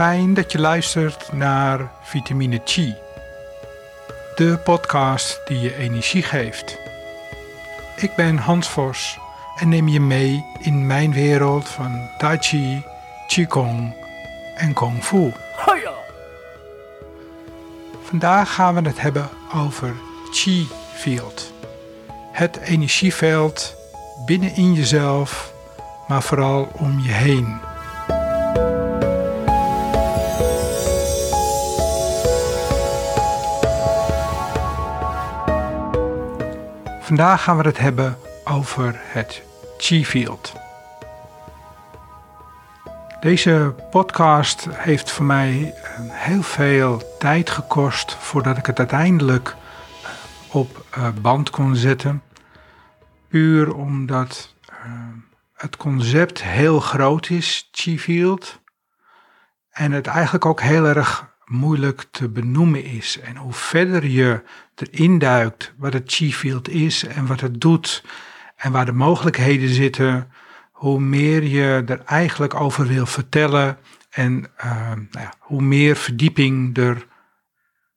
Fijn dat je luistert naar Vitamine Chi, de podcast die je energie geeft. Ik ben Hans Vos en neem je mee in mijn wereld van Tai Chi, Qigong en Kung Fu. Vandaag gaan we het hebben over Chi Field. Het energieveld binnenin jezelf, maar vooral om je heen. Vandaag gaan we het hebben over het Chi Field. Deze podcast heeft voor mij heel veel tijd gekost voordat ik het uiteindelijk op eh, band kon zetten. Puur omdat het concept heel groot is, Chi Field. En het eigenlijk ook heel erg moeilijk te benoemen is. En hoe verder je erin duikt wat het Chi Field is en wat het doet en waar de mogelijkheden zitten, hoe meer je er eigenlijk over wil vertellen en uh, nou ja, hoe meer verdieping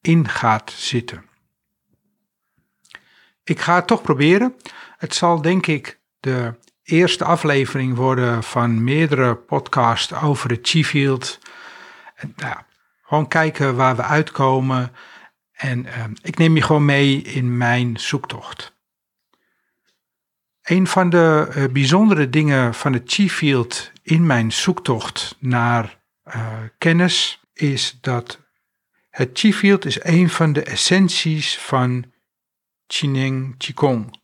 erin gaat zitten. Ik ga het toch proberen. Het zal denk ik de eerste aflevering worden van meerdere podcasts over het Chi Field. En, nou, gewoon kijken waar we uitkomen. En uh, ik neem je gewoon mee in mijn zoektocht. Een van de uh, bijzondere dingen van het Chi Field in mijn zoektocht naar uh, kennis is dat het Chi Field is een van de essenties van Qineng Qigong.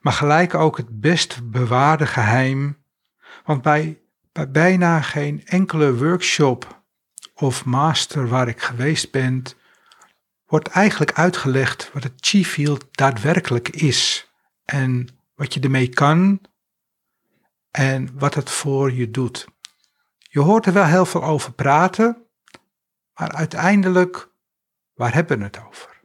Maar gelijk ook het best bewaarde geheim, want bij, bij bijna geen enkele workshop of master waar ik geweest ben, wordt eigenlijk uitgelegd wat het Chi Field daadwerkelijk is en wat je ermee kan en wat het voor je doet. Je hoort er wel heel veel over praten, maar uiteindelijk, waar hebben we het over?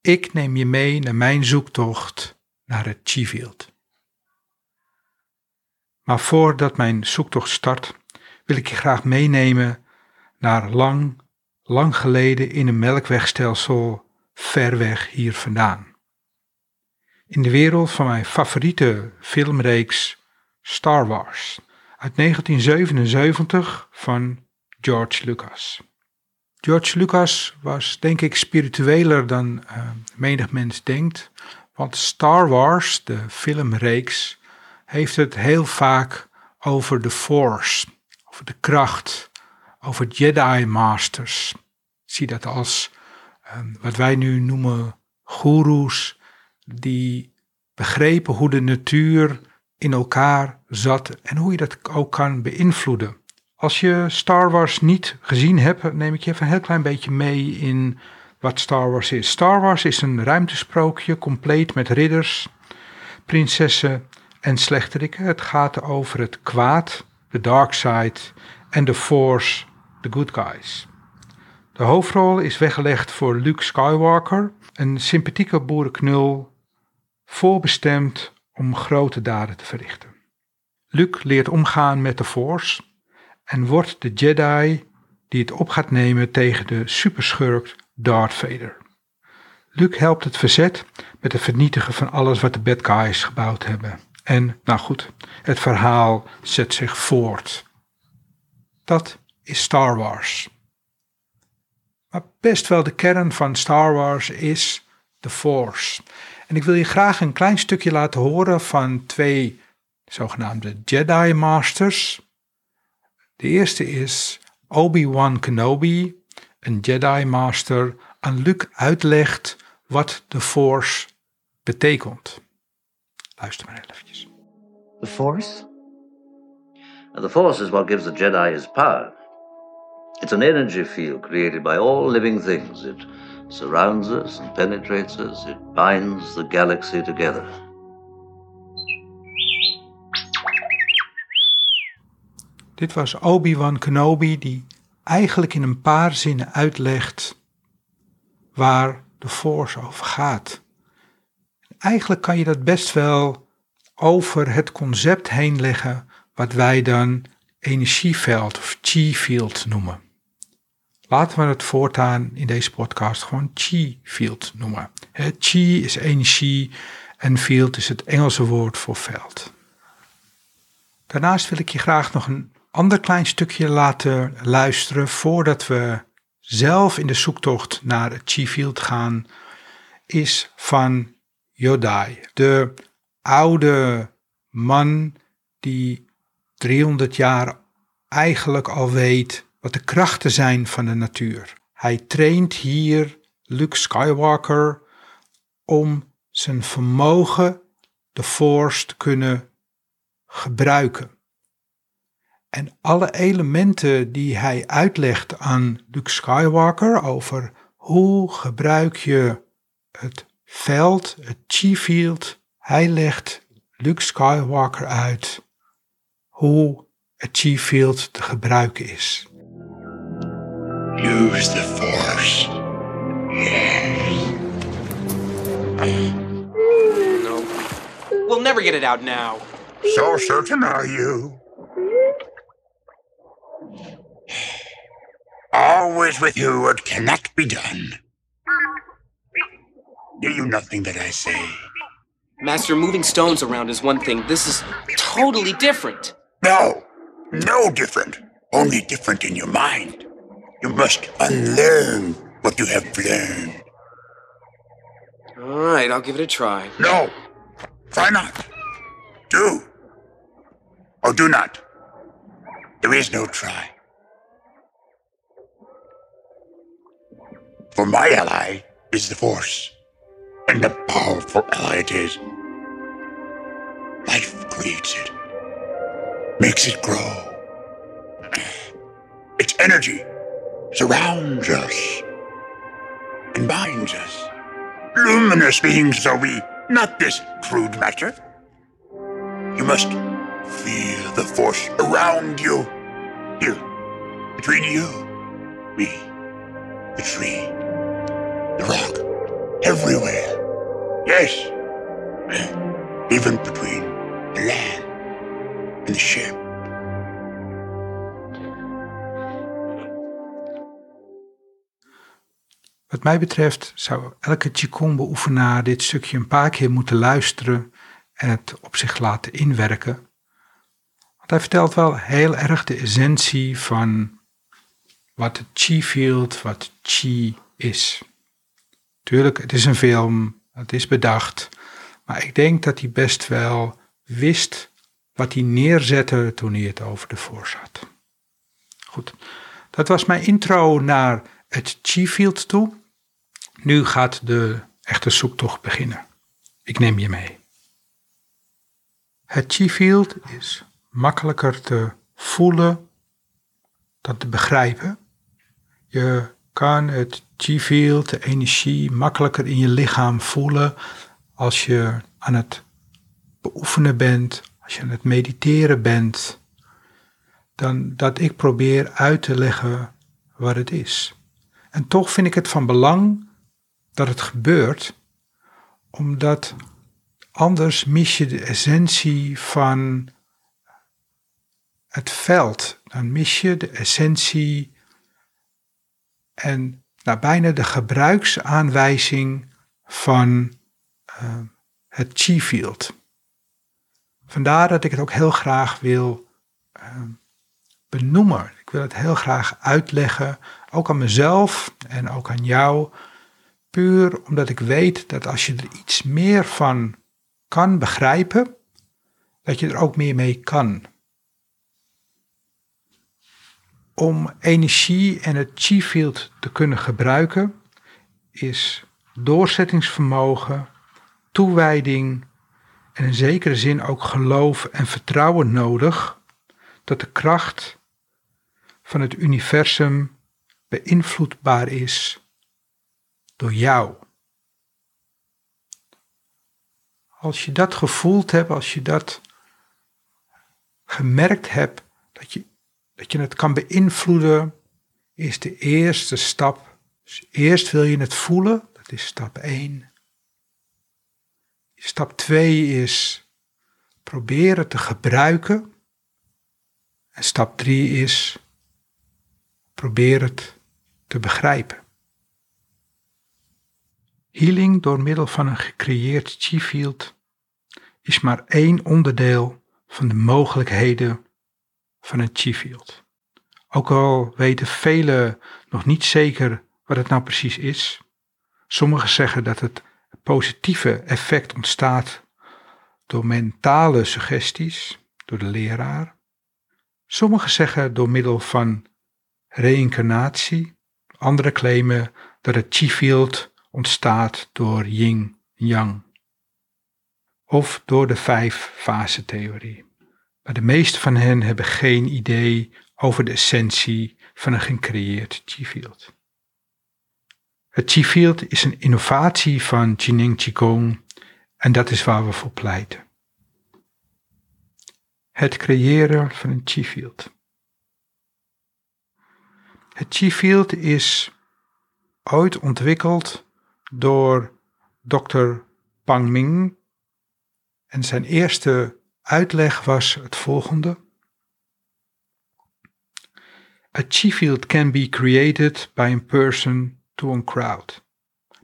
Ik neem je mee naar mijn zoektocht naar het Chi Field. Maar voordat mijn zoektocht start, wil ik je graag meenemen naar lang, lang geleden in een melkwegstelsel ver weg hier vandaan. In de wereld van mijn favoriete filmreeks Star Wars uit 1977 van George Lucas. George Lucas was denk ik spiritueler dan uh, menig mens denkt, want Star Wars, de filmreeks, heeft het heel vaak over de Force, over de kracht, over Jedi Masters. zie dat als um, wat wij nu noemen goeroes, die begrepen hoe de natuur in elkaar zat en hoe je dat ook kan beïnvloeden. Als je Star Wars niet gezien hebt, neem ik je even een heel klein beetje mee in wat Star Wars is. Star Wars is een ruimtesprookje compleet met ridders, prinsessen en slechterikken. Het gaat over het kwaad, de dark side en de force, de good guys. De hoofdrol is weggelegd voor Luke Skywalker, een sympathieke boerenknul, voorbestemd om grote daden te verrichten. Luke leert omgaan met de force en wordt de Jedi die het op gaat nemen tegen de superschurk Darth Vader. Luke helpt het verzet met het vernietigen van alles wat de bad guys gebouwd hebben. En, nou goed, het verhaal zet zich voort. Dat is Star Wars. Maar best wel de kern van Star Wars is de Force. En ik wil je graag een klein stukje laten horen van twee zogenaamde Jedi Masters de eerste is Obi-Wan Kenobi, een Jedi Master, aan Luke uitlegt wat de Force betekent. Luister maar eventjes. The Force? The Force is what gives the Jedi his power. It's an energy field created by all living things. It surrounds us and penetrates us. It binds the galaxy together. Dit was Obi-Wan Kenobi die eigenlijk in een paar zinnen uitlegt waar de Force over gaat. Eigenlijk kan je dat best wel over het concept heen leggen wat wij dan energieveld of chi field noemen. Laten we het voortaan in deze podcast gewoon chi field noemen. chi is energie en field is het Engelse woord voor veld. Daarnaast wil ik je graag nog een ander klein stukje laten luisteren voordat we zelf in de zoektocht naar het chi field gaan, is van Yodai, de oude man die 300 jaar eigenlijk al weet wat de krachten zijn van de natuur. Hij traint hier Luke Skywalker om zijn vermogen, de Force, te kunnen gebruiken. En alle elementen die hij uitlegt aan Luke Skywalker over hoe gebruik je het veld, het chi field, hij legt Luke Skywalker uit hoe het chi field te gebruiken is. Use the force. Yes. No. We'll never get it out now. So certain are you? Always with you what cannot be done. Do you nothing that I say? Master, moving stones around is one thing. This is totally different. No, no different. Only different in your mind. You must unlearn what you have learned. All right, I'll give it a try. No, try not. Do. Or do not. There is no try. For my ally is the Force, and the powerful ally it is. Life creates it, makes it grow. Its energy surrounds us and binds us. Luminous beings are we, not this crude matter. You must feel the force around you. Here, between you, me, the tree, everywhere. Yes, even between land and the. Wat mij betreft zou elke Qigong-beoefenaar dit stukje een paar keer moeten luisteren en het op zich laten inwerken. Want hij vertelt wel heel erg de essentie van wat het Qi-field, wat Qi is. Tuurlijk, het is een film, het is bedacht, maar ik denk dat hij best wel wist wat hij neerzette toen hij het over de had. Goed, dat was mijn intro naar het Qi-field toe. Nu gaat de echte zoektocht beginnen. Ik neem je mee. Het chi-field is makkelijker te voelen dan te begrijpen. Je kan het chi-field, de energie, makkelijker in je lichaam voelen als je aan het beoefenen bent, als je aan het mediteren bent, dan dat ik probeer uit te leggen wat het is. En toch vind ik het van belang dat het gebeurt, omdat anders mis je de essentie van het veld. Dan mis je de essentie en nou, bijna de gebruiksaanwijzing van uh, het chi-field. Vandaar dat ik het ook heel graag wil uh, benoemen. Ik wil het heel graag uitleggen, ook aan mezelf en ook aan jou Puur omdat ik weet dat als je er iets meer van kan begrijpen, dat je er ook meer mee kan. Om energie en het chi-field te kunnen gebruiken, is doorzettingsvermogen, toewijding en in zekere zin ook geloof en vertrouwen nodig dat de kracht van het universum beïnvloedbaar is door jou. Als je dat gevoeld hebt, als je dat gemerkt hebt, dat je, dat je het kan beïnvloeden, is de eerste stap. Dus eerst wil je het voelen, dat is stap 1. Stap 2 is proberen te gebruiken. En stap 3 is Probeer het te begrijpen. Healing door middel van een gecreëerd chi field is maar één onderdeel van de mogelijkheden van een chi field. Ook al weten velen nog niet zeker wat het nou precies is. Sommigen zeggen dat het positieve effect ontstaat door mentale suggesties, door de leraar. Sommigen zeggen door middel van reïncarnatie. Anderen claimen dat het chi field ontstaat door yin-yang. Of door de vijf fase theorie. Maar de meeste van hen hebben geen idee over de essentie van een gecreëerd chi field. Het chi field is een innovatie van Jining Qigong en dat is waar we voor pleiten. Het creëren van een chi field. Het chi field is ooit ontwikkeld door Dr. Pang Ming en zijn eerste uitleg was het volgende. A chi field can be created by a person to a crowd,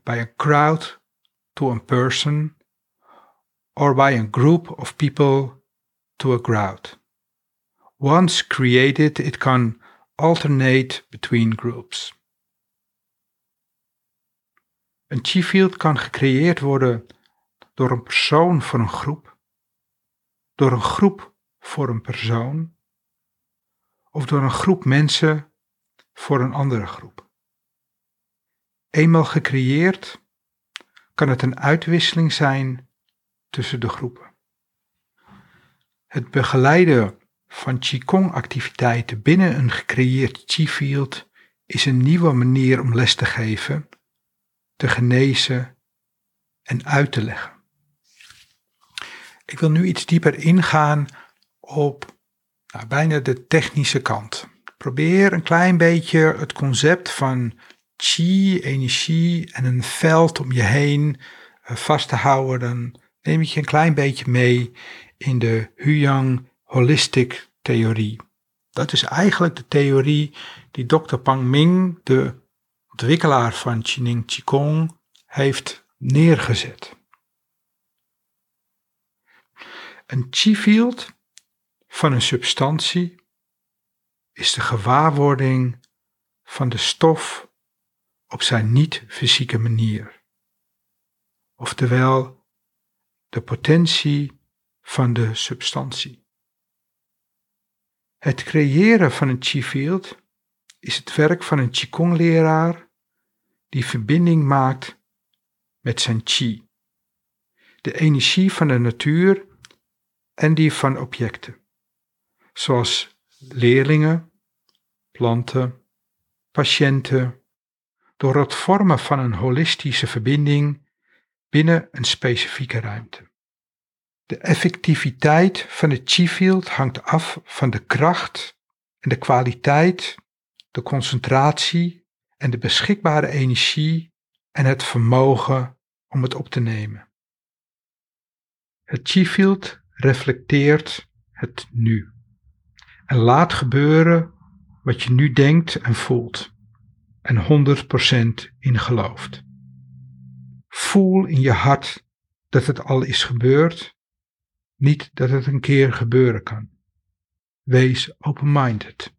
by a crowd to a person, or by a group of people to a crowd. Once created, it can alternate between groups. Een chi field kan gecreëerd worden door een persoon voor een groep, door een groep voor een persoon, of door een groep mensen voor een andere groep. Eenmaal gecreëerd kan het een uitwisseling zijn tussen de groepen. Het begeleiden van Qigong-activiteiten binnen een gecreëerd Qi-field is een nieuwe manier om les te geven, te genezen en uit te leggen. Ik wil nu iets dieper ingaan op nou, bijna de technische kant. Probeer een klein beetje het concept van chi, energie en een veld om je heen eh, vast te houden, dan neem ik je een klein beetje mee in de Huyang Holistic Theorie. Dat is eigenlijk de theorie die Dr. Pang Ming, de ontwikkelaar van Chining Qigong, heeft neergezet. Een chi-field van een substantie is de gewaarwording van de stof op zijn niet-fysieke manier. Oftewel, de potentie van de substantie. Het creëren van een chi-field is het werk van een Qigong-leraar die verbinding maakt met zijn chi, de energie van de natuur en die van objecten, zoals leerlingen, planten, patiënten, door het vormen van een holistische verbinding binnen een specifieke ruimte. De effectiviteit van het chi-field hangt af van de kracht en de kwaliteit, de concentratie en de beschikbare energie en het vermogen om het op te nemen. Het chi-field reflecteert het nu en laat gebeuren wat je nu denkt en voelt en 100% in gelooft. Voel in je hart dat het al is gebeurd, niet dat het een keer gebeuren kan. Wees open-minded.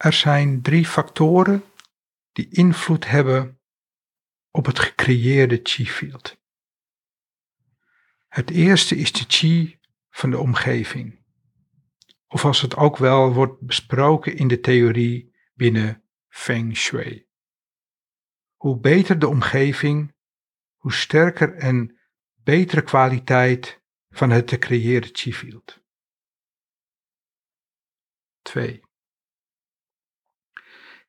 Er zijn drie factoren die invloed hebben op het gecreëerde chi-field. Het eerste is de chi van de omgeving, of als het ook wel wordt besproken in de theorie binnen Feng Shui. Hoe beter de omgeving, hoe sterker en betere kwaliteit van het te creëren chi-field. 2.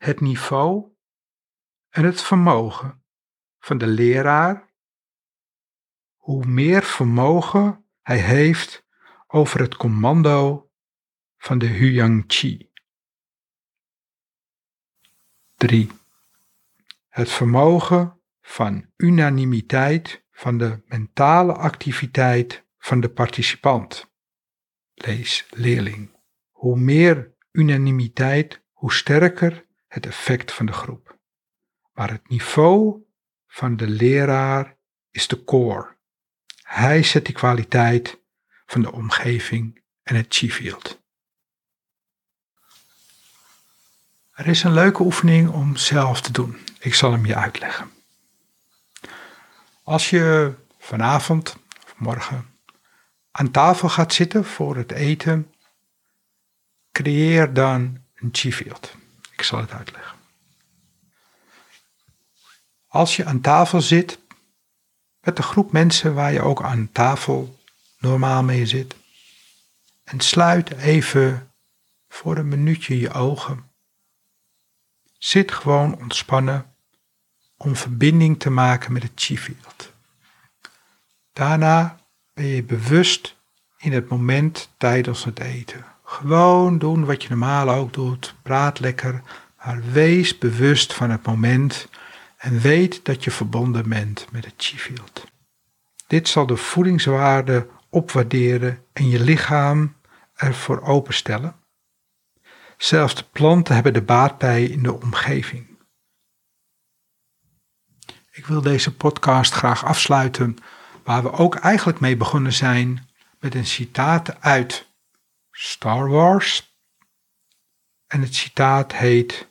Het niveau en het vermogen van de leraar, hoe meer vermogen hij heeft over het commando van de Huyang Chi. 3. Het vermogen van unanimiteit van de mentale activiteit van de participant. Lees leerling. Hoe meer unanimiteit, hoe sterker het effect van de groep. Maar het niveau van de leraar is de core. Hij zet die kwaliteit van de omgeving en het chi-field. Er is een leuke oefening om zelf te doen. Ik zal hem je uitleggen. Als je vanavond of morgen aan tafel gaat zitten voor het eten, creëer dan een chi-field. Ik zal het uitleggen. Als je aan tafel zit met de groep mensen waar je ook aan tafel normaal mee zit, en sluit even voor een minuutje je ogen. Zit gewoon ontspannen om verbinding te maken met het chi-field. Daarna ben je bewust in het moment tijdens het eten. Gewoon doen wat je normaal ook doet. Praat lekker, maar wees bewust van het moment en weet dat je verbonden bent met het chi-field. Dit zal de voedingswaarde opwaarderen en je lichaam ervoor openstellen. Zelfs de planten hebben de baat bij in de omgeving. Ik wil deze podcast graag afsluiten waar we ook eigenlijk mee begonnen zijn met een citaat uit Star Wars. En het citaat heet: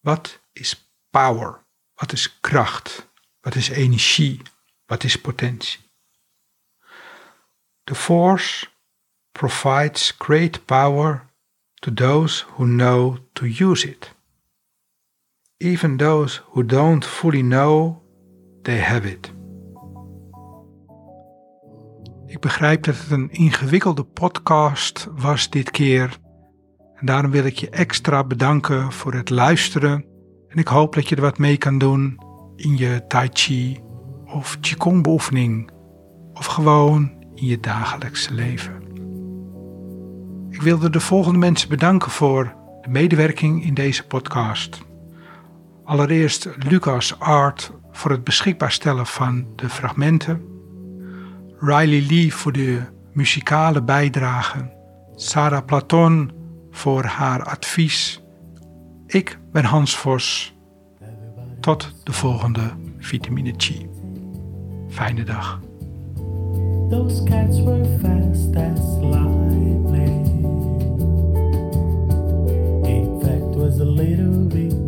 Wat is power? Wat is kracht? Wat is energie? Wat is potentie? The Force provides great power to those who know to use it. Even those who don't fully know, they have it. Ik begrijp dat het een ingewikkelde podcast was dit keer. En daarom wil ik je extra bedanken voor het luisteren. En ik hoop dat je er wat mee kan doen in je Tai Chi of Qigong beoefening. Of gewoon in je dagelijkse leven. Ik wilde de volgende mensen bedanken voor de medewerking in deze podcast. Allereerst Lucas Art voor het beschikbaar stellen van de fragmenten. Riley Lee voor de muzikale bijdrage, Sarah Platon voor haar advies. Ik ben Hans Vos. Tot de volgende vitamine G. Fijne dag. Those cats were fast as lightning. In fact, was a little bit.